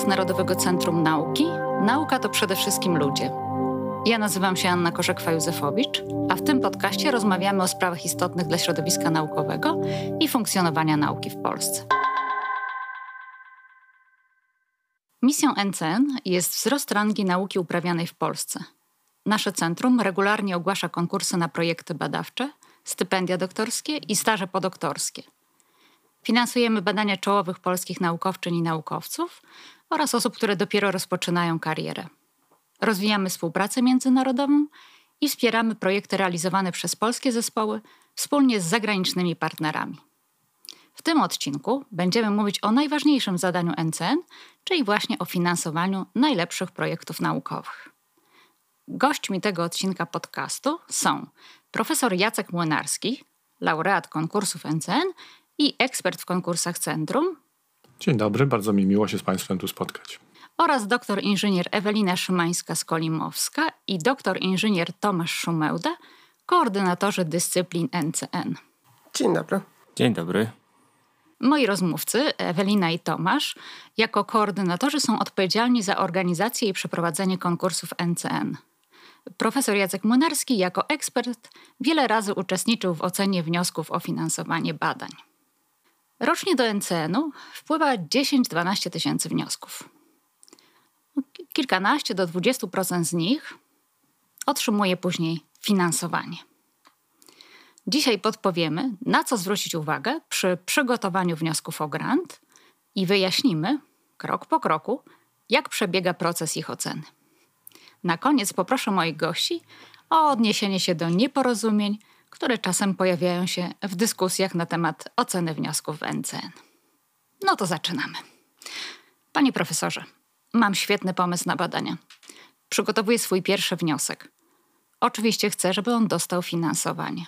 podcast Narodowego Centrum Nauki. Nauka to przede wszystkim ludzie. Ja nazywam się Anna Korzekwa-Józefowicz, a w tym podcaście rozmawiamy o sprawach istotnych dla środowiska naukowego i funkcjonowania nauki w Polsce. Misją NCN jest wzrost rangi nauki uprawianej w Polsce. Nasze centrum regularnie ogłasza konkursy na projekty badawcze, stypendia doktorskie i staże podoktorskie – Finansujemy badania czołowych polskich naukowczyń i naukowców oraz osób, które dopiero rozpoczynają karierę. Rozwijamy współpracę międzynarodową i wspieramy projekty realizowane przez polskie zespoły wspólnie z zagranicznymi partnerami. W tym odcinku będziemy mówić o najważniejszym zadaniu NCN, czyli właśnie o finansowaniu najlepszych projektów naukowych. Gośćmi tego odcinka podcastu są profesor Jacek Młynarski, laureat konkursów NCN i ekspert w konkursach Centrum. Dzień dobry, bardzo mi miło się z Państwem tu spotkać. Oraz doktor inżynier Ewelina Szymańska-Skolimowska i doktor inżynier Tomasz Szumełda, koordynatorzy dyscyplin NCN. Dzień dobry. Dzień dobry. Moi rozmówcy, Ewelina i Tomasz, jako koordynatorzy są odpowiedzialni za organizację i przeprowadzenie konkursów NCN. Profesor Jacek Młynarski jako ekspert wiele razy uczestniczył w ocenie wniosków o finansowanie badań. Rocznie do NCN-u wpływa 10-12 tysięcy wniosków. Kilkanaście do 20% z nich otrzymuje później finansowanie. Dzisiaj podpowiemy, na co zwrócić uwagę przy przygotowaniu wniosków o grant i wyjaśnimy krok po kroku, jak przebiega proces ich oceny. Na koniec poproszę moich gości o odniesienie się do nieporozumień które czasem pojawiają się w dyskusjach na temat oceny wniosków NCN. No to zaczynamy. Panie profesorze, mam świetny pomysł na badania. Przygotowuję swój pierwszy wniosek. Oczywiście chcę, żeby on dostał finansowanie.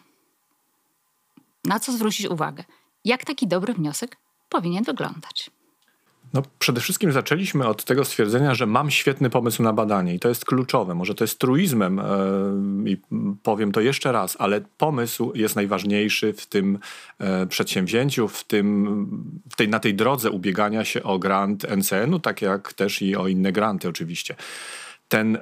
Na co zwrócić uwagę? Jak taki dobry wniosek powinien wyglądać? No, przede wszystkim zaczęliśmy od tego stwierdzenia, że mam świetny pomysł na badanie i to jest kluczowe. Może to jest truizmem e, i powiem to jeszcze raz, ale pomysł jest najważniejszy w tym e, przedsięwzięciu, w tym, w tej, na tej drodze ubiegania się o grant NCN-u, tak jak też i o inne granty oczywiście. Ten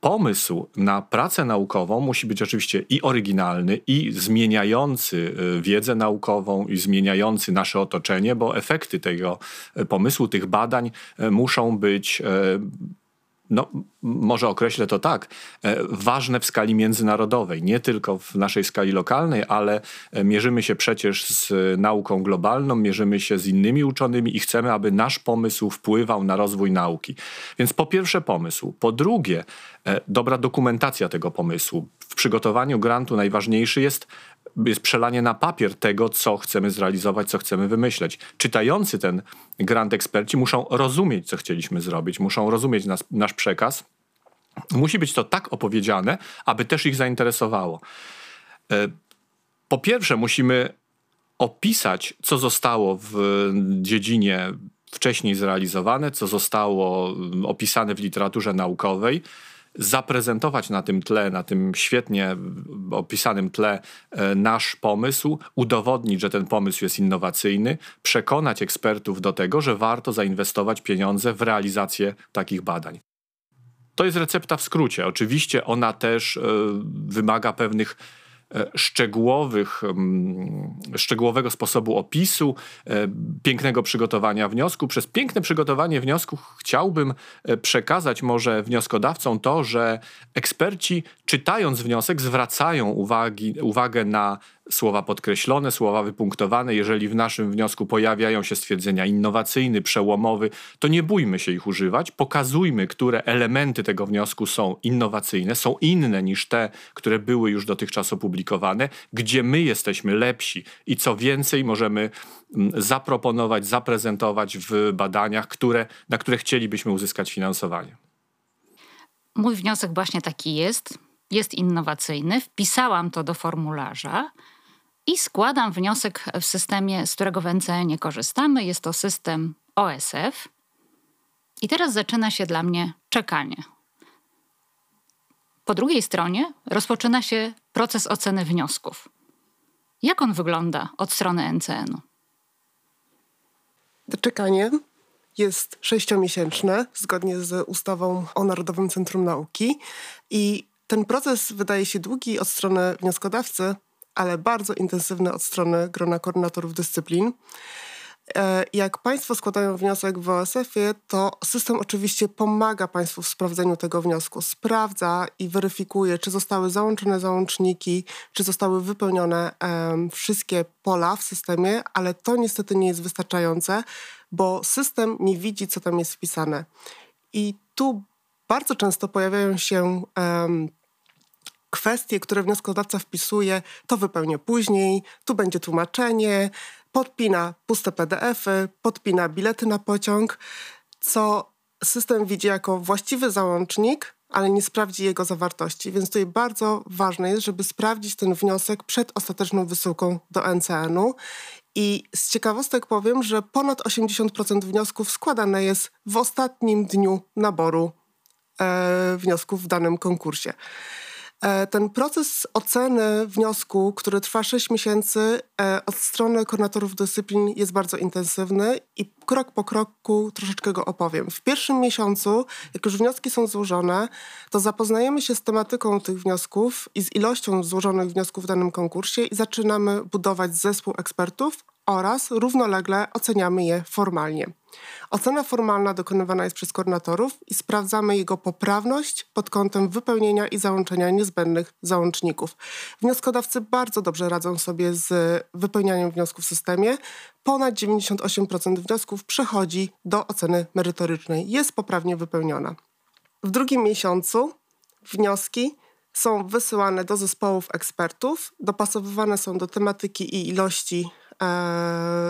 pomysł na pracę naukową musi być oczywiście i oryginalny, i zmieniający y, wiedzę naukową, i zmieniający nasze otoczenie, bo efekty tego y, pomysłu, tych badań y, muszą być no, może określę to tak, e, ważne w skali międzynarodowej, nie tylko w naszej skali lokalnej, ale e, mierzymy się przecież z nauką globalną, mierzymy się z innymi uczonymi i chcemy, aby nasz pomysł wpływał na rozwój nauki. Więc po pierwsze pomysł, po drugie e, dobra dokumentacja tego pomysłu. W przygotowaniu grantu najważniejszy jest jest przelanie na papier tego, co chcemy zrealizować, co chcemy wymyśleć. Czytający ten grant eksperci muszą rozumieć, co chcieliśmy zrobić, muszą rozumieć nas, nasz przekaz. Musi być to tak opowiedziane, aby też ich zainteresowało. E, po pierwsze, musimy opisać, co zostało w dziedzinie wcześniej zrealizowane, co zostało opisane w literaturze naukowej, zaprezentować na tym tle, na tym świetnie opisanym tle e, nasz pomysł, udowodnić, że ten pomysł jest innowacyjny, przekonać ekspertów do tego, że warto zainwestować pieniądze w realizację takich badań. To jest recepta w skrócie. Oczywiście ona też y, wymaga pewnych E, szczegółowych, szczegółowego sposobu opisu, e, pięknego przygotowania wniosku. Przez piękne przygotowanie wniosku chciałbym e, przekazać może wnioskodawcom to, że eksperci czytając wniosek zwracają uwagi, uwagę na słowa podkreślone, słowa wypunktowane. Jeżeli w naszym wniosku pojawiają się stwierdzenia innowacyjny, przełomowy, to nie bójmy się ich używać. Pokazujmy, które elementy tego wniosku są innowacyjne, są inne niż te, które były już dotychczas opublikowane, gdzie my jesteśmy lepsi i co więcej możemy mm, zaproponować, zaprezentować w badaniach, które, na które chcielibyśmy uzyskać finansowanie. Mój wniosek właśnie taki jest. Jest innowacyjny. Wpisałam to do formularza i składam wniosek w systemie, z którego w NCN korzystamy. Jest to system OSF. I teraz zaczyna się dla mnie czekanie. Po drugiej stronie rozpoczyna się proces oceny wniosków. Jak on wygląda od strony NCN-u? Czekanie jest sześciomiesięczny, zgodnie z ustawą o Narodowym Centrum Nauki. I ten proces wydaje się długi od strony wnioskodawcy, ale bardzo intensywny od strony grona koordynatorów dyscyplin. E, jak Państwo składają wniosek w OSF-ie, to system oczywiście pomaga Państwu w sprawdzeniu tego wniosku. Sprawdza i weryfikuje, czy zostały załączone załączniki, czy zostały wypełnione um, wszystkie pola w systemie, ale to niestety nie jest wystarczające, bo system nie widzi, co tam jest wpisane. I tu bardzo często pojawiają się um, kwestie, które wnioskodawca wpisuje, to wypełnię później, tu będzie tłumaczenie, podpina puste PDFy, podpina bilety na pociąg, co system widzi jako właściwy załącznik, ale nie sprawdzi jego zawartości. Więc tutaj bardzo ważne jest, żeby sprawdzić ten wniosek przed ostateczną wysyłką do NCN-u. I z ciekawostek powiem, że ponad 80% wniosków składane jest w ostatnim dniu naboru e, wniosków w danym konkursie. E, ten proces oceny wniosku, który trwa 6 miesięcy, e, od strony koordynatorów dyscyplin jest bardzo intensywny i krok po kroku troszeczkę go opowiem. W pierwszym miesiącu, jak już wnioski są złożone, to zapoznajemy się z tematyką tych wniosków i z ilością złożonych wniosków w danym konkursie i zaczynamy budować zespół ekspertów oraz równolegle oceniamy je formalnie. Ocena formalna dokonywana jest przez koordynatorów i sprawdzamy jego poprawność pod kątem wypełnienia i załączenia niezbędnych załączników. Wnioskodawcy bardzo dobrze radzą sobie z wypełnianiem wniosków w systemie. Ponad 98% wniosków przechodzi do oceny merytorycznej, jest poprawnie wypełniona. W drugim miesiącu wnioski są wysyłane do zespołów ekspertów, dopasowywane są do tematyki i ilości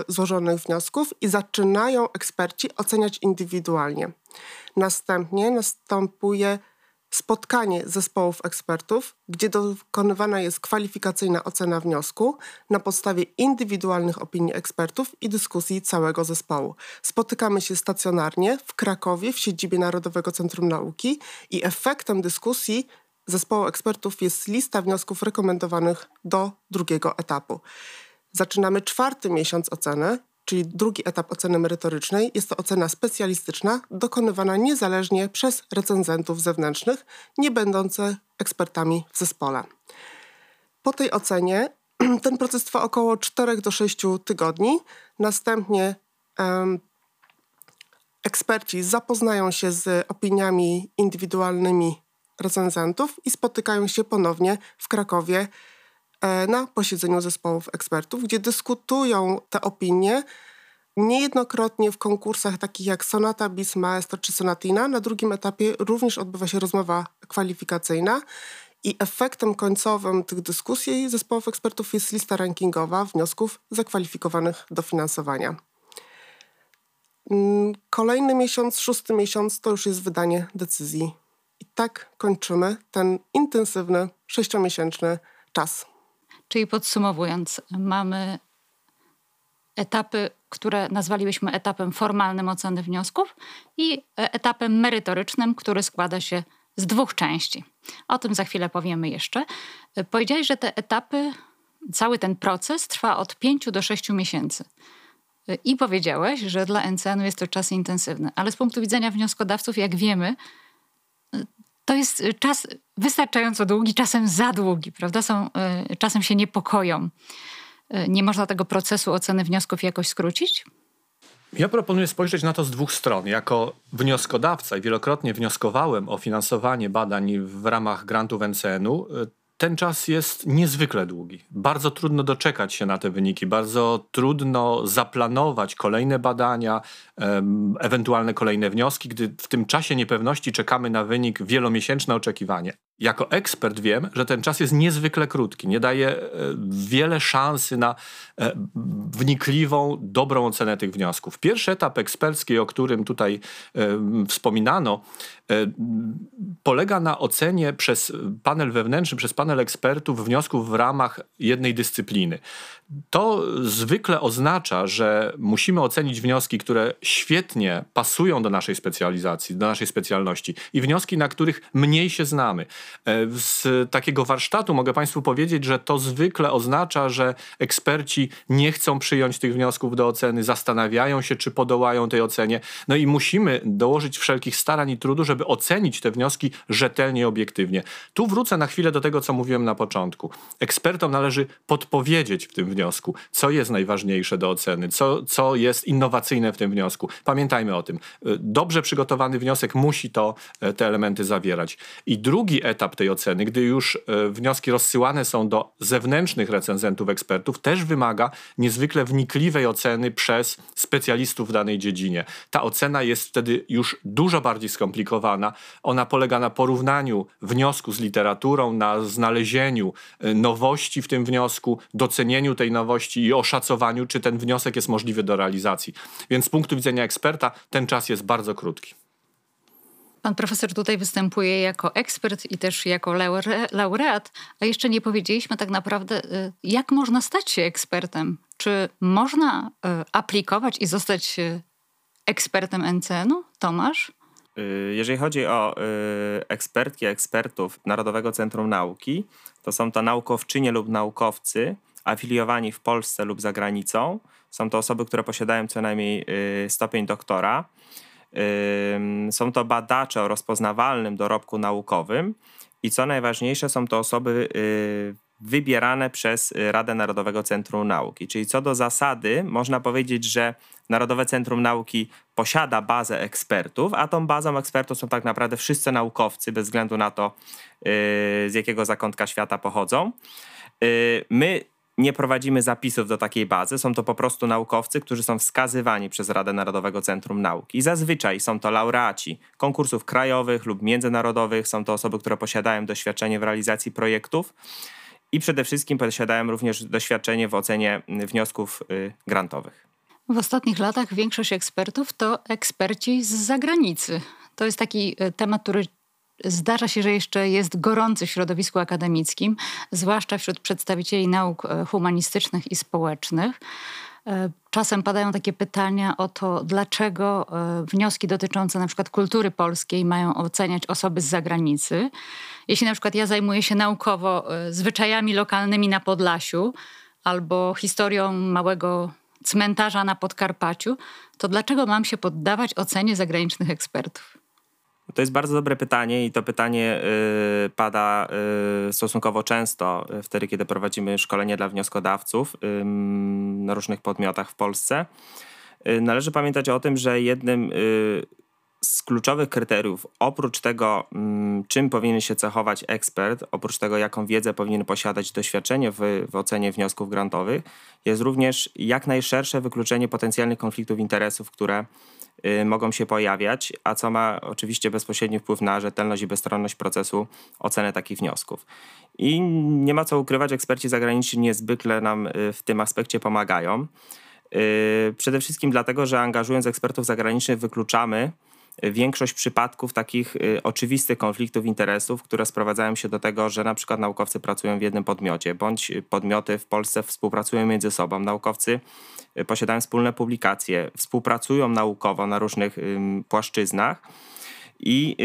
złożonych wniosków i zaczynają eksperci oceniać indywidualnie. Następnie następuje spotkanie zespołów ekspertów, gdzie dokonywana jest kwalifikacyjna ocena wniosku na podstawie indywidualnych opinii ekspertów i dyskusji całego zespołu. Spotykamy się stacjonarnie w Krakowie w siedzibie Narodowego Centrum Nauki i efektem dyskusji zespołu ekspertów jest lista wniosków rekomendowanych do drugiego etapu. Zaczynamy czwarty miesiąc oceny, czyli drugi etap oceny merytorycznej. Jest to ocena specjalistyczna, dokonywana niezależnie przez recenzentów zewnętrznych, nie będące ekspertami w zespole. Po tej ocenie ten proces trwa około 4 do 6 tygodni. Następnie um, eksperci zapoznają się z opiniami indywidualnymi recenzentów i spotykają się ponownie w Krakowie na posiedzeniu zespołów ekspertów, gdzie dyskutują te opinie niejednokrotnie w konkursach takich jak Sonata Bis Maestro czy Sonatina. Na drugim etapie również odbywa się rozmowa kwalifikacyjna i efektem końcowym tych dyskusji zespołów ekspertów jest lista rankingowa wniosków zakwalifikowanych do finansowania. Mm, kolejny miesiąc, szósty miesiąc to już jest wydanie decyzji. I tak kończymy ten intensywny, sześciomiesięczny czas. Czyli podsumowując, mamy etapy, które nazwalibyśmy etapem formalnym oceny wniosków i etapem merytorycznym, który składa się z dwóch części. O tym za chwilę powiemy jeszcze. Powiedziałeś, że te etapy, cały ten proces trwa od 5 do 6 miesięcy. I powiedziałeś, że dla NCN-u jest to czas intensywny, ale z punktu widzenia wnioskodawców, jak wiemy, to jest czas wystarczająco długi, czasem za długi, prawda? Są, y, czasem się niepokoją. Y, nie można tego procesu oceny wniosków jakoś skrócić? Ja proponuję spojrzeć na to z dwóch stron. Jako wnioskodawca i wielokrotnie wnioskowałem o finansowanie badań w ramach grantów NCN-u, y, ten czas jest niezwykle długi. Bardzo trudno doczekać się na te wyniki, bardzo trudno zaplanować kolejne badania, ewentualne kolejne wnioski, gdy w tym czasie niepewności czekamy na wynik wielomiesięczne oczekiwanie. Jako ekspert wiem, że ten czas jest niezwykle krótki, nie daje e, wiele szansy na e, wnikliwą, dobrą ocenę tych wniosków. Pierwszy etap ekspercki, o którym tutaj wspominano, e, polega na ocenie przez panel wewnętrzny, przez panel ekspertów wniosków w ramach jednej dyscypliny. To zwykle oznacza, że musimy ocenić wnioski, które świetnie pasują do naszej specjalizacji, do naszej specjalności i wnioski, na których mniej się znamy. E, z takiego warsztatu mogę Państwu powiedzieć, że to zwykle oznacza, że eksperci nie chcą przyjąć tych wniosków do oceny, zastanawiają się, czy podołają tej ocenie. No i musimy dołożyć wszelkich starań i trudu, żeby ocenić te wnioski rzetelnie i obiektywnie. Tu wrócę na chwilę do tego, co mówiłem na początku. Ekspertom należy podpowiedzieć w tym wniosku, co jest najważniejsze do oceny, co, co jest innowacyjne w tym wniosku. Pamiętajmy o tym. E, dobrze przygotowany wniosek musi to, e, te elementy zawierać. I drugi etap tej oceny, gdy już e, wnioski rozsyłane są do zewnętrznych recenzentów, ekspertów, też wymaga niezwykle wnikliwej oceny przez specjalistów w danej dziedzinie. Ta ocena jest wtedy już dużo bardziej skomplikowana. Ona polega na porównaniu wniosku z literaturą, na znalezieniu nowości w tym wniosku, docenieniu tej nowości i oszacowaniu, czy ten wniosek jest możliwy do realizacji. Więc z punktu widzenia eksperta ten czas jest bardzo krótki. Pan profesor tutaj występuje jako ekspert i też jako laureat, a jeszcze nie powiedzieliśmy tak naprawdę, y, jak można stać się ekspertem. Czy można y, aplikować i zostać y, ekspertem NCN-u? Tomasz? Jeżeli chodzi o ekspertki, ekspertów Narodowego Centrum Nauki, to są to naukowczynie lub naukowcy afiliowani w Polsce lub za granicą. Są to osoby, które posiadają co najmniej stopień doktora są to badacze o rozpoznawalnym dorobku naukowym i co najważniejsze, są to osoby y, wybierane przez Radę Narodowego Centrum Nauki. Czyli co do zasady, można powiedzieć, że Narodowe Centrum Nauki posiada bazę ekspertów, a tą bazą ekspertów są tak naprawdę wszyscy naukowcy, bez względu na to, y, z jakiego zakątka świata pochodzą. Y, my nie prowadzimy zapisów do takiej bazy. Są to po prostu naukowcy, którzy są wskazywani przez Radę Narodowego Centrum Nauki. I zazwyczaj są to laureaci konkursów krajowych lub międzynarodowych. Są to osoby, które posiadają doświadczenie w realizacji projektów i przede wszystkim posiadają również doświadczenie w ocenie wniosków y, grantowych. W ostatnich latach większość ekspertów to eksperci z zagranicy. To jest taki y, temat, który Zdarza się, że jeszcze jest gorący w środowisku akademickim, zwłaszcza wśród przedstawicieli nauk e, humanistycznych i społecznych. E, czasem padają takie pytania o to, dlaczego e, wnioski dotyczące na przykład kultury polskiej mają oceniać osoby z zagranicy. Jeśli na przykład ja zajmuję się naukowo zwyczajami lokalnymi na Podlasiu albo historią małego cmentarza na Podkarpaciu, to dlaczego mam się poddawać ocenie zagranicznych ekspertów? To jest bardzo dobre pytanie i to pytanie y, pada y, stosunkowo często y, wtedy, kiedy prowadzimy szkolenie dla wnioskodawców na różnych podmiotach w Polsce. Y, należy pamiętać o tym, że jednym y, z kluczowych kryteriów, oprócz tego, czym powinien się cechować ekspert, oprócz tego, jaką wiedzę powinien posiadać, doświadczenie w, w ocenie wniosków grantowych, jest również jak najszersze wykluczenie potencjalnych konfliktów interesów, które mogą się pojawiać, a co ma oczywiście bezpośredni wpływ na rzetelność i bezstronność procesu oceny takich wniosków. I nie ma co ukrywać, eksperci zagraniczni niezwykle nam y, w tym aspekcie pomagają. Y, przede wszystkim dlatego, że angażując ekspertów zagranicznych wykluczamy większość przypadków takich oczywistych konfliktów interesów, które sprowadzają się do tego, że na przykład naukowcy pracują w jednym podmiocie, bądź podmioty w Polsce współpracują między sobą. Naukowcy Y, posiadają wspólne publikacje, współpracują naukowo na różnych płaszczyznach. I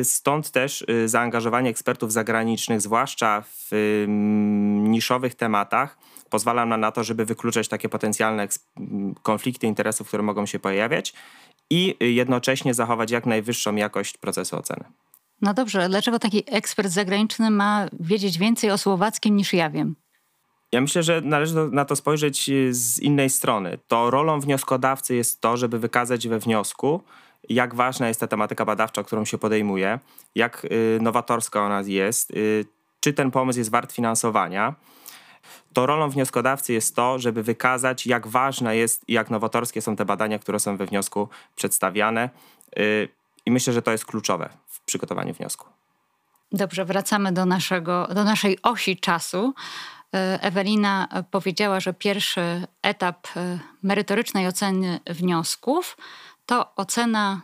y, stąd też y, zaangażowanie ekspertów zagranicznych, zwłaszcza w niszowych tematach, pozwala nam na to, żeby wykluczać takie potencjalne konflikty interesów, które mogą się pojawiać i jednocześnie zachować jak najwyższą jakość procesu oceny. No dobrze, dlaczego taki ekspert zagraniczny ma wiedzieć więcej o słowackim niż ja wiem? Ja myślę, że należy na to spojrzeć y, z innej strony. To rolą wnioskodawcy jest to, żeby wykazać we wniosku, jak ważna jest ta tematyka badawcza, którą się podejmuje, jak y, nowatorska ona jest, y, czy ten pomysł jest wart finansowania. To rolą wnioskodawcy jest to, żeby wykazać, jak ważne jest i jak nowatorskie są te badania, które są we wniosku przedstawiane. I myślę, że to jest kluczowe w przygotowaniu wniosku. Dobrze, wracamy do, naszego, do naszej osi czasu. E, Ewelina powiedziała, że pierwszy etap e, merytorycznej oceny wniosków to ocena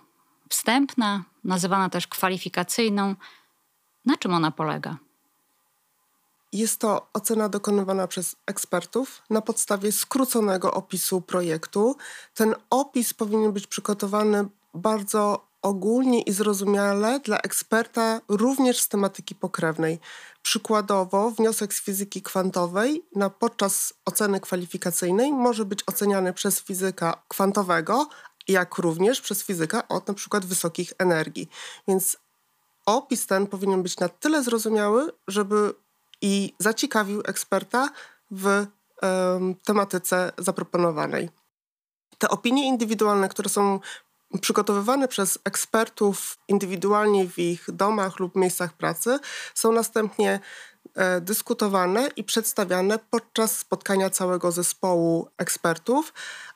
wstępna, nazywana też kwalifikacyjną. Na czym ona polega? Jest to ocena dokonywana przez ekspertów na podstawie skróconego opisu projektu. Ten opis powinien być przygotowany bardzo ogólnie i zrozumiale dla eksperta również z tematyki pokrewnej. Przykładowo wniosek z fizyki kwantowej na podczas oceny kwalifikacyjnej może być oceniany przez fizyka kwantowego, jak również przez fizyka od przykład wysokich energii. Więc opis ten powinien być na tyle zrozumiały, żeby i zaciekawił eksperta w tematyce zaproponowanej. Te opinie indywidualne, które są przygotowywane przez ekspertów indywidualnie w ich domach lub miejscach pracy, są następnie e, dyskutowane i przedstawiane podczas spotkania całego zespołu ekspertów,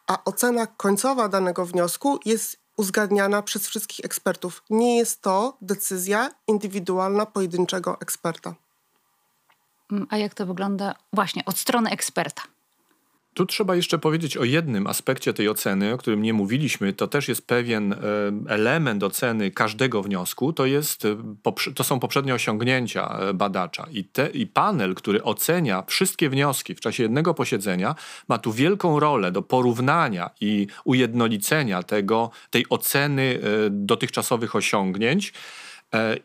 a ocena końcowa danego wniosku jest uzgadniana przez wszystkich ekspertów. Nie jest to decyzja indywidualna pojedynczego eksperta. Mm, a jak to wygląda właśnie od strony eksperta? Tu trzeba jeszcze powiedzieć o jednym aspekcie tej oceny, o którym nie mówiliśmy. To też jest pewien e, element oceny każdego wniosku. To, jest, e, to są poprzednie osiągnięcia e, badacza. I, te, I panel, który ocenia wszystkie wnioski w czasie jednego posiedzenia, ma tu wielką rolę do porównania i ujednolicenia tego, tej oceny dotychczasowych osiągnięć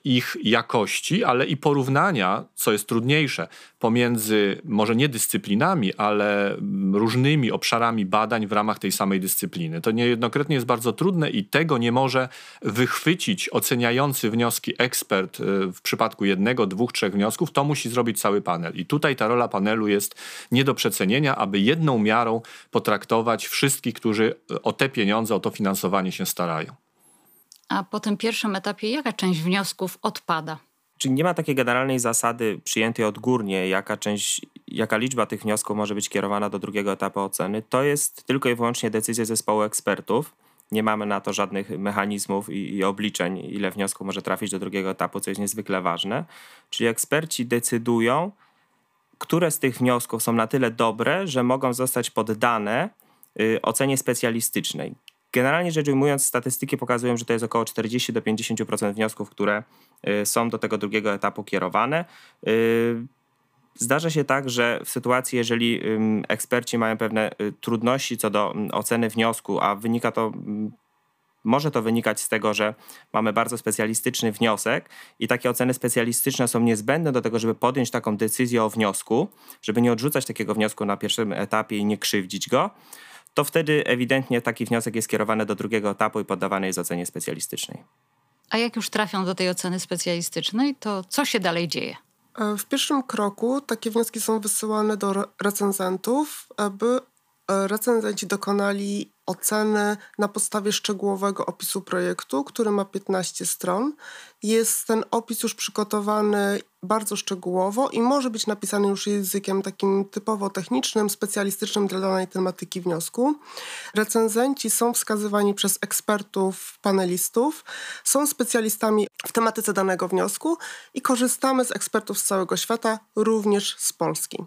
ich jakości, ale i porównania, co jest trudniejsze, pomiędzy może nie dyscyplinami, ale różnymi obszarami badań w ramach tej samej dyscypliny. To niejednokrotnie jest bardzo trudne i tego nie może wychwycić oceniający wnioski ekspert e, w przypadku jednego, dwóch, trzech wniosków. To musi zrobić cały panel. I tutaj ta rola panelu jest nie do przecenienia, aby jedną miarą potraktować wszystkich, którzy o te pieniądze, o to finansowanie się starają. A po tym pierwszym etapie jaka część wniosków odpada? Czyli nie ma takiej generalnej zasady przyjętej odgórnie, jaka część, jaka liczba tych wniosków może być kierowana do drugiego etapu oceny. To jest tylko i wyłącznie decyzja zespołu ekspertów. Nie mamy na to żadnych mechanizmów i, i obliczeń, ile wniosków może trafić do drugiego etapu, co jest niezwykle ważne. Czyli eksperci decydują, które z tych wniosków są na tyle dobre, że mogą zostać poddane y, ocenie specjalistycznej. Generalnie rzecz ujmując, statystyki pokazują, że to jest około 40 do 50% wniosków, które y, są do tego drugiego etapu kierowane. Y, zdarza się tak, że w sytuacji, jeżeli eksperci mają pewne y, trudności co do oceny wniosku, a wynika to może to wynikać z tego, że mamy bardzo specjalistyczny wniosek i takie oceny specjalistyczne są niezbędne do tego, żeby podjąć taką decyzję o wniosku, żeby nie odrzucać takiego wniosku na pierwszym etapie i nie krzywdzić go to wtedy ewidentnie taki wniosek jest kierowany do drugiego etapu i poddawany jest ocenie specjalistycznej. A jak już trafią do tej oceny specjalistycznej, to co się dalej dzieje? E, w pierwszym kroku takie wnioski są wysyłane do recenzentów, aby recenzenci dokonali oceny na podstawie szczegółowego opisu projektu, który ma 15 stron. Jest ten opis już przygotowany bardzo szczegółowo i może być napisany już językiem takim typowo technicznym, specjalistycznym dla danej tematyki wniosku. Recenzenci są wskazywani przez ekspertów, panelistów, są specjalistami w tematyce danego wniosku i korzystamy z ekspertów z całego świata, również z Polski.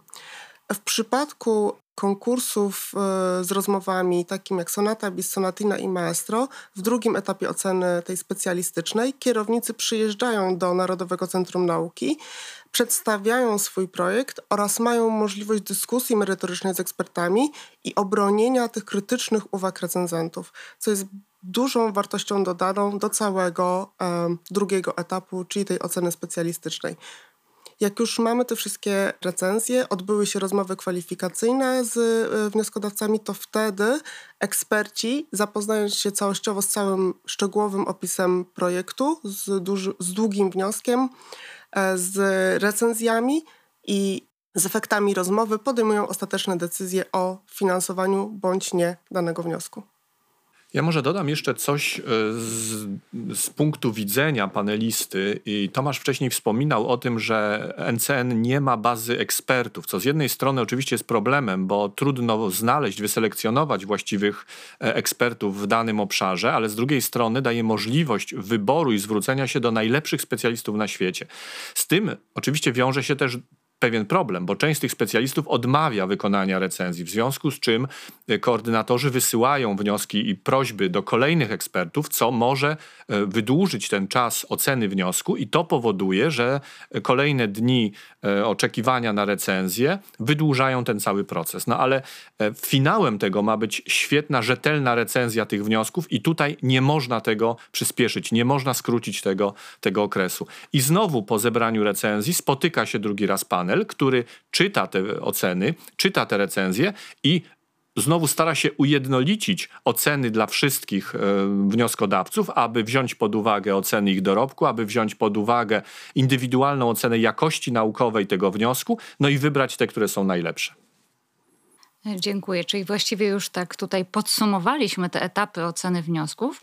W przypadku konkursów e, z rozmowami takim jak Sonata, Bis Sonatina i Maestro, w drugim etapie oceny tej specjalistycznej kierownicy przyjeżdżają do Narodowego Centrum Nauki, przedstawiają swój projekt oraz mają możliwość dyskusji merytorycznej z ekspertami i obronienia tych krytycznych uwag recenzentów, co jest dużą wartością dodaną do całego um, drugiego etapu, czyli tej oceny specjalistycznej. Jak już mamy te wszystkie recenzje, odbyły się rozmowy kwalifikacyjne z e, wnioskodawcami, to wtedy eksperci, zapoznając się całościowo z całym szczegółowym opisem projektu, z, duży, z długim wnioskiem, e, z recenzjami i z efektami rozmowy, podejmują ostateczne decyzje o finansowaniu bądź nie danego wniosku. Ja może dodam jeszcze coś e, z, z, punktu widzenia panelisty. I Tomasz wcześniej wspominał o tym, że NCN nie ma bazy ekspertów, co z jednej strony oczywiście jest problemem, bo trudno znaleźć, wyselekcjonować właściwych e, ekspertów w danym obszarze, ale z drugiej strony daje możliwość wyboru i zwrócenia się do najlepszych specjalistów na świecie. Z tym oczywiście wiąże się też pewien problem, bo część z tych specjalistów odmawia wykonania recenzji, w związku z czym e, koordynatorzy wysyłają wnioski i prośby do kolejnych ekspertów, co może e, wydłużyć ten czas oceny wniosku i to powoduje, że kolejne dni e, oczekiwania na recenzję wydłużają ten cały proces. No ale finałem tego ma być świetna, rzetelna recenzja tych wniosków i tutaj nie można tego przyspieszyć, nie można skrócić tego, tego okresu. I znowu po zebraniu recenzji spotyka się drugi raz panel, który czyta te oceny, czyta te recenzje i znowu stara się ujednolicić oceny dla wszystkich e, wnioskodawców, aby wziąć pod uwagę oceny ich dorobku, aby wziąć pod uwagę indywidualną ocenę jakości naukowej tego wniosku, no i wybrać te, które są najlepsze. Dziękuję. Czyli właściwie już tak tutaj podsumowaliśmy te etapy oceny wniosków.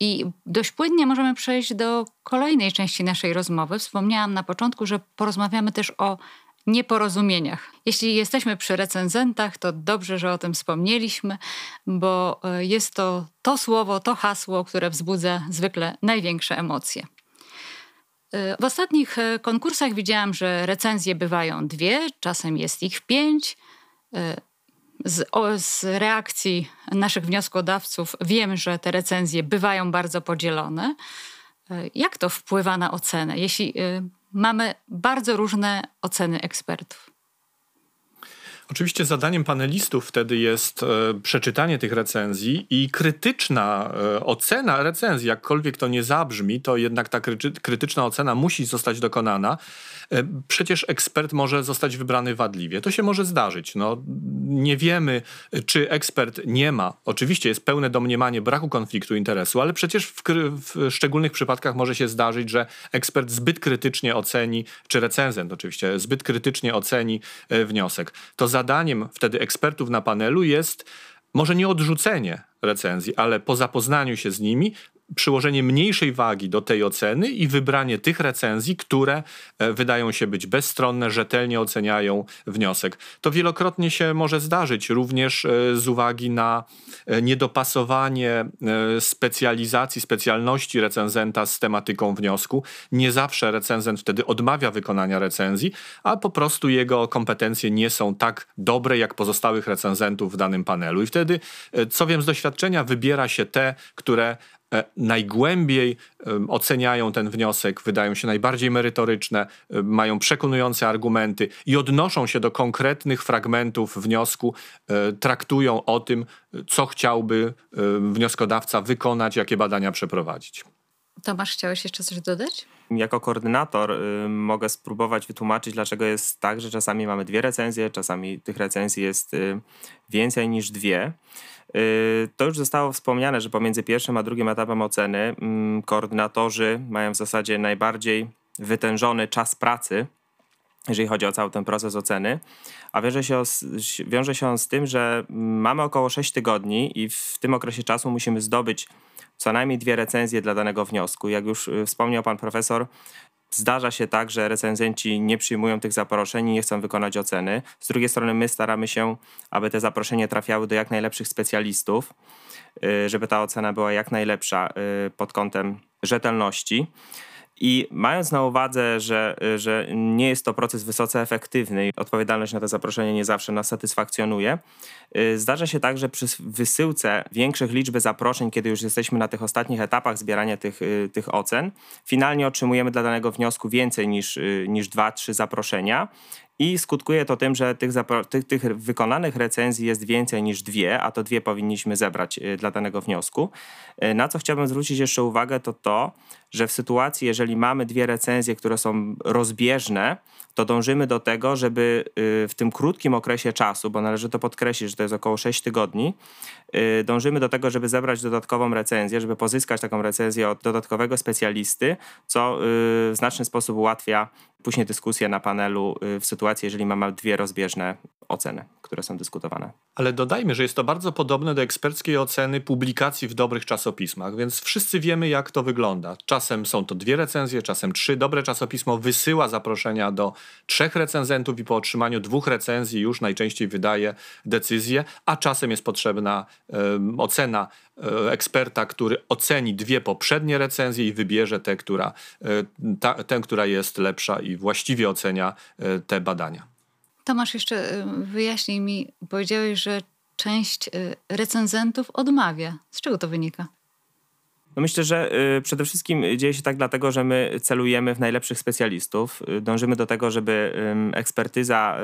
I dość płynnie możemy przejść do kolejnej części naszej rozmowy. Wspomniałam na początku, że porozmawiamy też o nieporozumieniach. Jeśli jesteśmy przy recenzentach, to dobrze, że o tym wspomnieliśmy, bo e, jest to to słowo, to hasło, które wzbudza zwykle największe emocje. E, w ostatnich e, konkursach widziałam, że recenzje bywają dwie, czasem jest ich pięć. Z, o, z, reakcji naszych wnioskodawców wiem, że te recenzje bywają bardzo podzielone. Jak to wpływa na ocenę? Jeśli mamy bardzo różne oceny ekspertów. Oczywiście zadaniem panelistów wtedy jest e, przeczytanie tych recenzji i krytyczna e, ocena recenzji, jakkolwiek to nie zabrzmi, to jednak ta krytyczna ocena musi zostać dokonana. E, przecież ekspert może zostać wybrany wadliwie. To się może zdarzyć. No, nie wiemy, czy ekspert nie ma. Oczywiście jest pełne domniemanie braku konfliktu interesu, ale przecież w, w szczególnych przypadkach może się zdarzyć, że ekspert zbyt krytycznie oceni, czy recenzent oczywiście, zbyt krytycznie oceni wniosek. To za zadaniem wtedy ekspertów na panelu jest może nie odrzucenie recenzji, ale po zapoznaniu się z nimi przyłożenie mniejszej wagi do tej oceny i wybranie tych recenzji, które e, wydają się być bezstronne, rzetelnie oceniają wniosek. To wielokrotnie się może zdarzyć, również e, z uwagi na e, niedopasowanie specjalizacji, specjalności recenzenta z tematyką wniosku. Nie zawsze recenzent wtedy odmawia wykonania recenzji, a po prostu jego kompetencje nie są tak dobre jak pozostałych recenzentów w danym panelu. I wtedy, co wiem z doświadczenia, wybiera się te, które najgłębiej oceniają ten wniosek, wydają się najbardziej merytoryczne, mają przekonujące argumenty i odnoszą się do konkretnych fragmentów wniosku, e, traktują o tym, co chciałby wnioskodawca wykonać, jakie badania przeprowadzić. Tomasz, chciałeś jeszcze coś dodać? Jako koordynator y, mogę spróbować wytłumaczyć, dlaczego jest tak, że czasami mamy dwie recenzje, czasami tych recenzji jest y, więcej niż dwie. Y, to już zostało wspomniane, że pomiędzy pierwszym a drugim etapem oceny mm, koordynatorzy mają w zasadzie najbardziej wytężony czas pracy, jeżeli chodzi o cały ten proces oceny, a wiąże się, wiąże się on z tym, że mamy około 6 tygodni i w tym okresie czasu musimy zdobyć co najmniej dwie recenzje dla danego wniosku. Jak już y, wspomniał pan profesor, Zdarza się tak, że recenzenci nie przyjmują tych zaproszeń i nie chcą wykonać oceny. Z drugiej strony my staramy się, aby te zaproszenia trafiały do jak najlepszych specjalistów, y, żeby ta ocena była jak najlepsza y, pod kątem rzetelności. I mając na uwadze, że, że nie jest to proces wysoce efektywny i odpowiedzialność na to zaproszenie nie zawsze nas satysfakcjonuje, y, zdarza się tak, że przy wysyłce większych liczby zaproszeń, kiedy już jesteśmy na tych ostatnich etapach zbierania tych, y, tych ocen, finalnie otrzymujemy dla danego wniosku więcej niż, y, niż dwa, trzy zaproszenia i skutkuje to tym, że tych, tych, tych, wykonanych recenzji jest więcej niż dwie, a to dwie powinniśmy zebrać dla danego wniosku. Na co chciałbym zwrócić jeszcze uwagę, to to, że w sytuacji, jeżeli mamy dwie recenzje, które są rozbieżne, to dążymy do tego, żeby y, w tym krótkim okresie czasu, bo należy to podkreślić, że to jest około 6 tygodni, y, dążymy do tego, żeby zebrać dodatkową recenzję, żeby pozyskać taką recenzję od dodatkowego specjalisty, co y, w znaczny sposób ułatwia później dyskusję na panelu w sytuacji, jeżeli mamy dwie rozbieżne oceny, które są dyskutowane. Ale dodajmy, że jest to bardzo podobne do eksperckiej oceny publikacji w dobrych czasopismach, więc wszyscy wiemy, jak to wygląda. Czasem są to dwie recenzje, czasem trzy. Dobre czasopismo wysyła zaproszenia do trzech recenzentów i po otrzymaniu dwóch recenzji już najczęściej wydaje decyzję, a czasem jest potrzebna um, ocena e, eksperta, który oceni dwie poprzednie recenzje i wybierze tę, która, e, ta, tę, która jest lepsza i właściwie ocenia e, te badania. Tomasz, jeszcze wyjaśnij mi, powiedziałeś, że część recenzentów odmawia. Z czego to wynika? No myślę, że y, przede wszystkim dzieje się tak dlatego, że my celujemy w najlepszych specjalistów. Y, dążymy do tego, żeby ekspertyza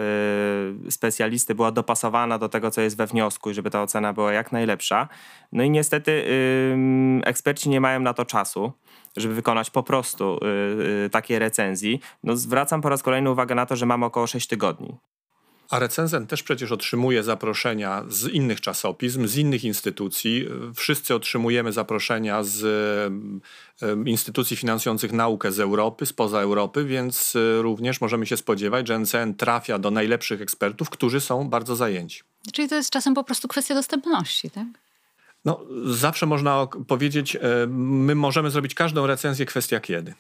y, specjalisty była dopasowana do tego, co jest we wniosku i żeby ta ocena była jak najlepsza. No i niestety eksperci nie mają na to czasu żeby wykonać po prostu takie recenzji. No zwracam po raz kolejny uwagę na to, że mamy około 6 tygodni. A recenzent też przecież otrzymuje zaproszenia z innych czasopism, z innych instytucji. Wszyscy otrzymujemy zaproszenia z instytucji finansujących naukę z Europy, spoza Europy, więc e, również możemy się spodziewać, że NCN trafia do najlepszych ekspertów, którzy są bardzo zajęci. Czyli to jest czasem po prostu kwestia dostępności, tak? No, zawsze można powiedzieć, e, my możemy zrobić każdą recenzję, kwestia kiedy.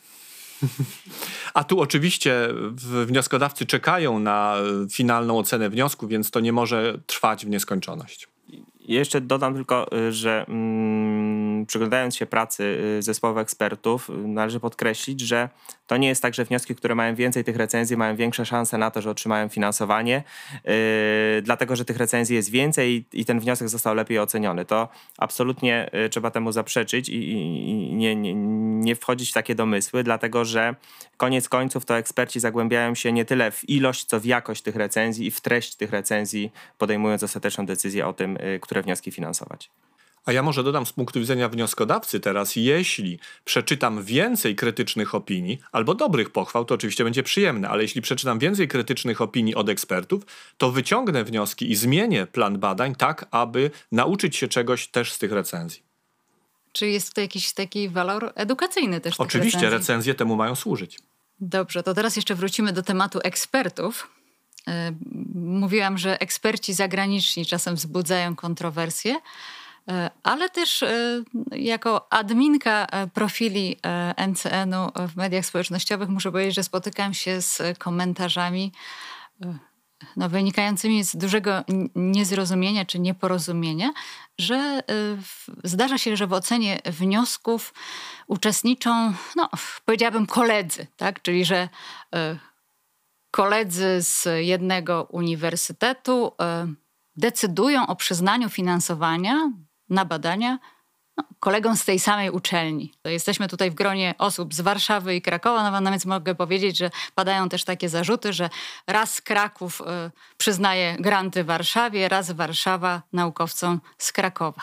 A tu oczywiście wnioskodawcy czekają na finalną ocenę wniosku, więc to nie może trwać w nieskończoność. Jeszcze dodam tylko, y, że mm, przyglądając się pracy y, zespołów ekspertów, y, należy podkreślić, że to nie jest tak, że wnioski, które mają więcej tych recenzji, mają większe szanse na to, że otrzymają finansowanie, yy, dlatego że tych recenzji jest więcej i, i, ten wniosek został lepiej oceniony. To absolutnie yy, trzeba temu zaprzeczyć i, i, nie, nie, nie wchodzić w takie domysły, dlatego że koniec końców to eksperci zagłębiają się nie tyle w ilość, co w jakość tych recenzji i w treść tych recenzji, podejmując ostateczną decyzję o tym, yy, które wnioski finansować. A ja może dodam z punktu widzenia wnioskodawcy teraz, jeśli przeczytam więcej krytycznych opinii albo dobrych pochwał, to oczywiście będzie przyjemne, ale jeśli przeczytam więcej krytycznych opinii od ekspertów, to wyciągnę wnioski i zmienię plan badań tak, aby nauczyć się czegoś też z tych recenzji. Czy jest to jakiś taki walor edukacyjny też? Oczywiście, recenzji? recenzje temu mają służyć. Dobrze, to teraz jeszcze wrócimy do tematu ekspertów. E, mówiłam, że eksperci zagraniczni czasem wzbudzają kontrowersje. E, ale też e, jako adminka e, profili NCN-u w mediach społecznościowych muszę powiedzieć, że spotykam się z komentarzami no, wynikającymi z dużego niezrozumienia czy nieporozumienia, że zdarza się, że w ocenie wniosków uczestniczą, no, powiedziałabym, koledzy, tak? czyli że koledzy z jednego uniwersytetu decydują o przyznaniu finansowania na badania no, kolegom z tej samej uczelni. Jesteśmy tutaj w gronie osób z Warszawy i Krakowa, no, więc mogę powiedzieć, że padają też takie zarzuty, że raz Kraków y, przyznaje granty Warszawie, raz Warszawa naukowcom z Krakowa.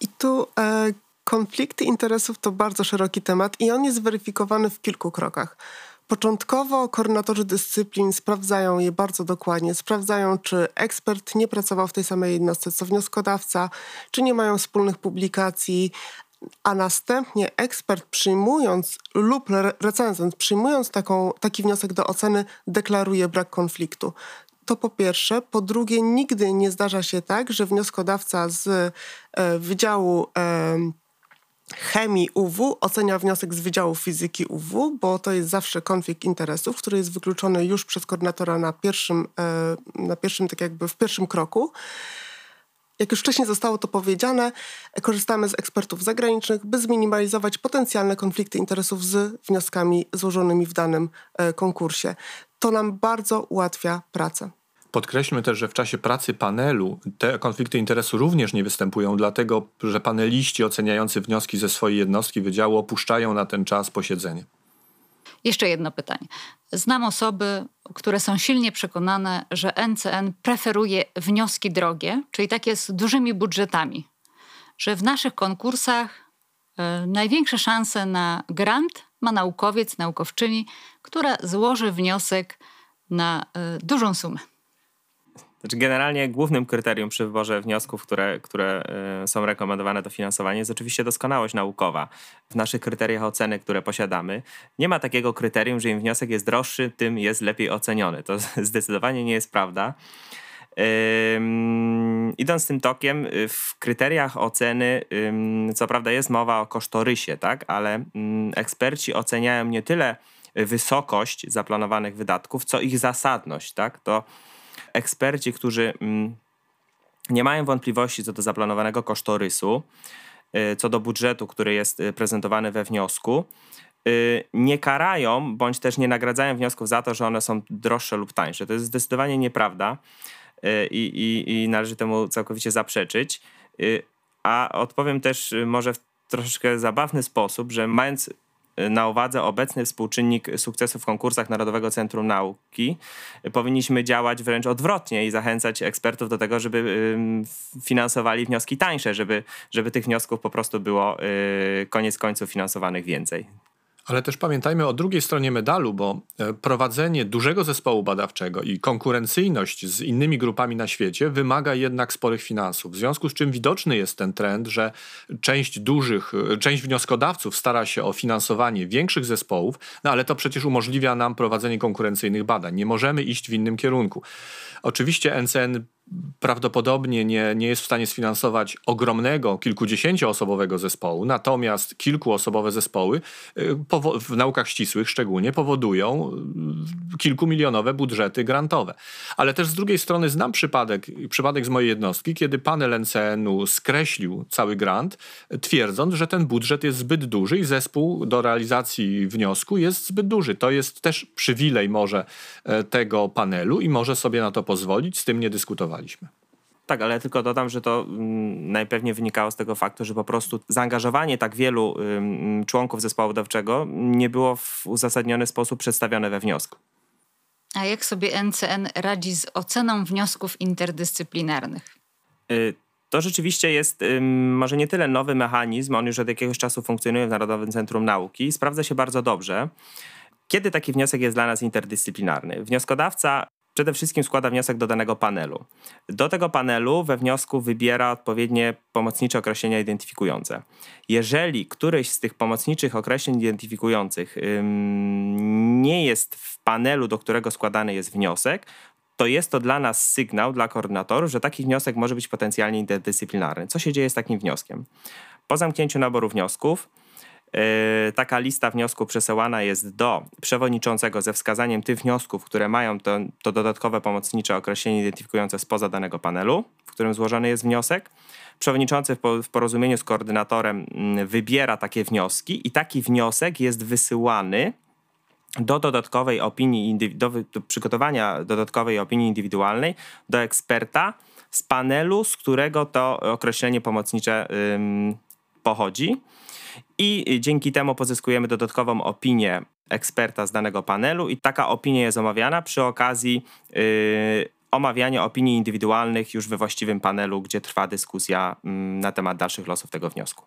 I tu e, konflikty interesów to bardzo szeroki temat i on jest weryfikowany w kilku krokach. Początkowo koordynatorzy dyscyplin sprawdzają je bardzo dokładnie. Sprawdzają, czy ekspert nie pracował w tej samej jednostce co wnioskodawca, czy nie mają wspólnych publikacji, a następnie ekspert przyjmując lub recenzent przyjmując taką, taki wniosek do oceny deklaruje brak konfliktu. To po pierwsze. Po drugie, nigdy nie zdarza się tak, że wnioskodawca z e, Wydziału e, chemii UW ocenia wniosek z Wydziału Fizyki UW, bo to jest zawsze konflikt interesów, który jest wykluczony już przez koordynatora na pierwszym, e, na pierwszym tak jakby w pierwszym kroku. Jak już wcześniej zostało to powiedziane, korzystamy z ekspertów zagranicznych, by zminimalizować potencjalne konflikty interesów z wnioskami złożonymi w danym e, konkursie. To nam bardzo ułatwia pracę. Podkreślmy też, że w czasie pracy panelu te konflikty interesu również nie występują, dlatego że paneliści oceniający wnioski ze swojej jednostki wydziału opuszczają na ten czas posiedzenie. Jeszcze jedno pytanie. Znam osoby, które są silnie przekonane, że NCN preferuje wnioski drogie, czyli takie z dużymi budżetami, że w naszych konkursach y, największe szanse na grant ma naukowiec, naukowczyni, która złoży wniosek na y, dużą sumę. Znaczy generalnie głównym kryterium przy wyborze wniosków, które, które y, są rekomendowane do finansowania jest oczywiście doskonałość naukowa. W naszych kryteriach oceny, które posiadamy, nie ma takiego kryterium, że im wniosek jest droższy, tym jest lepiej oceniony. To zdecydowanie nie jest prawda. Idąc tym tokiem, y, w kryteriach oceny, co prawda jest mowa o kosztorysie, tak, ale eksperci oceniają nie tyle wysokość zaplanowanych wydatków, co ich zasadność. Tak? To eksperci, którzy nie mają wątpliwości co do zaplanowanego kosztorysu, y, co do budżetu, który jest y, prezentowany we wniosku, nie karają bądź też nie nagradzają wniosków za to, że one są droższe lub tańsze. To jest zdecydowanie nieprawda. Y, i, i, i należy temu całkowicie zaprzeczyć. Y, a odpowiem też y, może w troszeczkę zabawny sposób, że mając na uwadze obecny współczynnik sukcesu w konkursach Narodowego Centrum Nauki, powinniśmy działać wręcz odwrotnie i zachęcać ekspertów do tego, żeby finansowali wnioski tańsze, żeby, żeby tych wniosków po prostu było koniec końców finansowanych więcej. Ale też pamiętajmy o drugiej stronie medalu, bo e, prowadzenie dużego zespołu badawczego i konkurencyjność z innymi grupami na świecie wymaga jednak sporych finansów. W związku z czym widoczny jest ten trend, że część dużych, e, część wnioskodawców stara się o finansowanie większych zespołów, no ale to przecież umożliwia nam prowadzenie konkurencyjnych badań. Nie możemy iść w innym kierunku. Oczywiście NCN prawdopodobnie nie, nie jest w stanie sfinansować ogromnego, kilkudziesięcioosobowego zespołu, natomiast kilkuosobowe zespoły y, w naukach ścisłych szczególnie powodują y, kilkumilionowe budżety grantowe. Ale też z drugiej strony znam przypadek, przypadek z mojej jednostki, kiedy panel NCN-u skreślił cały grant, twierdząc, że ten budżet jest zbyt duży i zespół do realizacji wniosku jest zbyt duży. To jest też przywilej może e, tego panelu i może sobie na to pozwolić, z tym nie Tak, ale tylko dodam, że to mm, najpewniej wynikało z tego faktu, że po prostu zaangażowanie tak wielu członków zespołu badawczego nie było w uzasadniony sposób przedstawione we wniosku. A jak sobie NCN radzi z oceną wniosków interdyscyplinarnych? Y, to rzeczywiście jest może nie tyle nowy mechanizm, on już od jakiegoś czasu funkcjonuje w Narodowym Centrum Nauki, sprawdza się bardzo dobrze. Kiedy taki wniosek jest dla nas interdyscyplinarny? Wnioskodawca przede wszystkim składa wniosek do danego panelu. Do tego panelu we wniosku wybiera odpowiednie pomocnicze określenia identyfikujące. Jeżeli któryś z tych pomocniczych określeń identyfikujących ym, nie jest w panelu, do którego składany jest wniosek, to jest to dla nas sygnał, dla koordynatorów, że taki wniosek może być potencjalnie interdyscyplinarny. Co się dzieje z takim wnioskiem? Po zamknięciu naboru wniosków, taka lista wniosków przesyłana jest do przewodniczącego ze wskazaniem tych wniosków, które mają to, to dodatkowe pomocnicze określenie identyfikujące spoza danego panelu, w którym złożony jest wniosek. Przewodniczący w porozumieniu z koordynatorem mm, wybiera takie wnioski i taki wniosek jest wysyłany do dodatkowej opinii, do, do przygotowania dodatkowej opinii indywidualnej do eksperta z panelu, z którego to określenie pomocnicze ym, pochodzi i dzięki temu pozyskujemy dodatkową opinię eksperta z danego panelu i taka opinia jest omawiana przy okazji yy, omawiania opinii indywidualnych już we właściwym panelu, gdzie trwa dyskusja yy, na temat dalszych losów tego wniosku.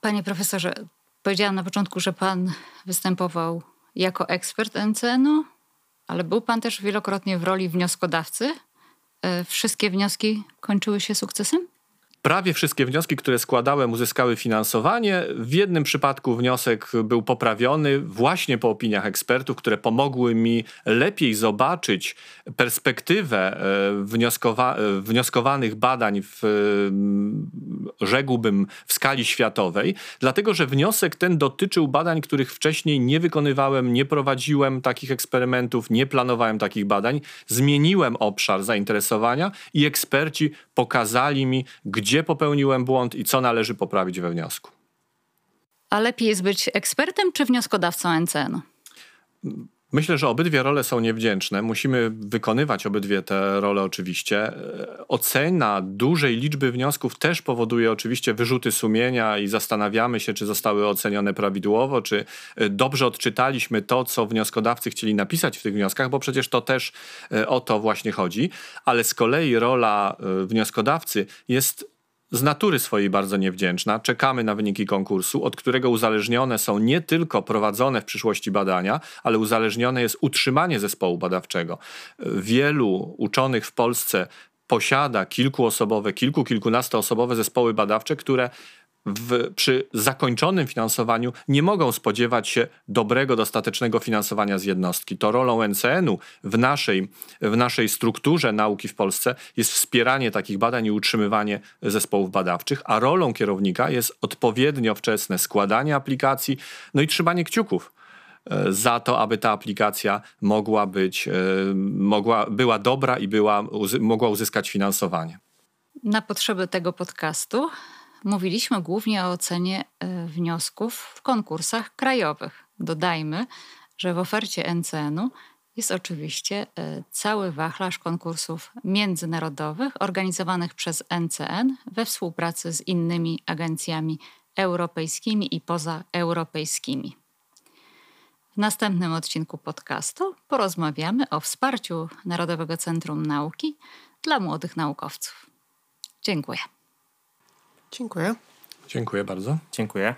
Panie profesorze, powiedziałam na początku, że pan występował jako ekspert NCN-u, ale był pan też wielokrotnie w roli wnioskodawcy. Yy, wszystkie wnioski kończyły się sukcesem? Prawie wszystkie wnioski, które składałem, uzyskały finansowanie. W jednym przypadku wniosek był poprawiony właśnie po opiniach ekspertów, które pomogły mi lepiej zobaczyć perspektywę e, wnioskowa e, wnioskowanych badań w, e, rzekłbym, w skali światowej, dlatego że wniosek ten dotyczył badań, których wcześniej nie wykonywałem, nie prowadziłem takich eksperymentów, nie planowałem takich badań. Zmieniłem obszar zainteresowania i eksperci pokazali mi, gdzie gdzie popełniłem błąd i co należy poprawić we wniosku. A lepiej jest być ekspertem czy wnioskodawcą NCN? Myślę, że obydwie role są niewdzięczne. Musimy wykonywać obydwie te role oczywiście. Ocena dużej liczby wniosków też powoduje oczywiście wyrzuty sumienia i zastanawiamy się, czy zostały ocenione prawidłowo, czy dobrze odczytaliśmy to, co wnioskodawcy chcieli napisać w tych wnioskach, bo przecież to też e, o to właśnie chodzi. Ale z kolei rola e, wnioskodawcy jest z natury swojej bardzo niewdzięczna. Czekamy na wyniki konkursu, od którego uzależnione są nie tylko prowadzone w przyszłości badania, ale uzależnione jest utrzymanie zespołu badawczego. Wielu uczonych w Polsce posiada kilkuosobowe, kilku, kilkunastoosobowe zespoły badawcze, które w, przy zakończonym finansowaniu nie mogą spodziewać się dobrego, dostatecznego finansowania z jednostki. To rolą NCN-u w naszej, w naszej strukturze nauki w Polsce jest wspieranie takich badań i utrzymywanie zespołów badawczych, a rolą kierownika jest odpowiednio wczesne składanie aplikacji, no i trzymanie kciuków e, za to, aby ta aplikacja mogła być, e, mogła, była dobra i była, mogła uzyskać finansowanie. Na potrzeby tego podcastu mówiliśmy głównie o ocenie e, wniosków w konkursach krajowych. Dodajmy, że w ofercie NCN-u jest oczywiście e, cały wachlarz konkursów międzynarodowych organizowanych przez NCN we współpracy z innymi agencjami europejskimi i pozaeuropejskimi. W następnym odcinku podcastu porozmawiamy o wsparciu Narodowego Centrum Nauki dla młodych naukowców. Dziękuję. Dziękuję. Dziękuję bardzo. Dziękuję.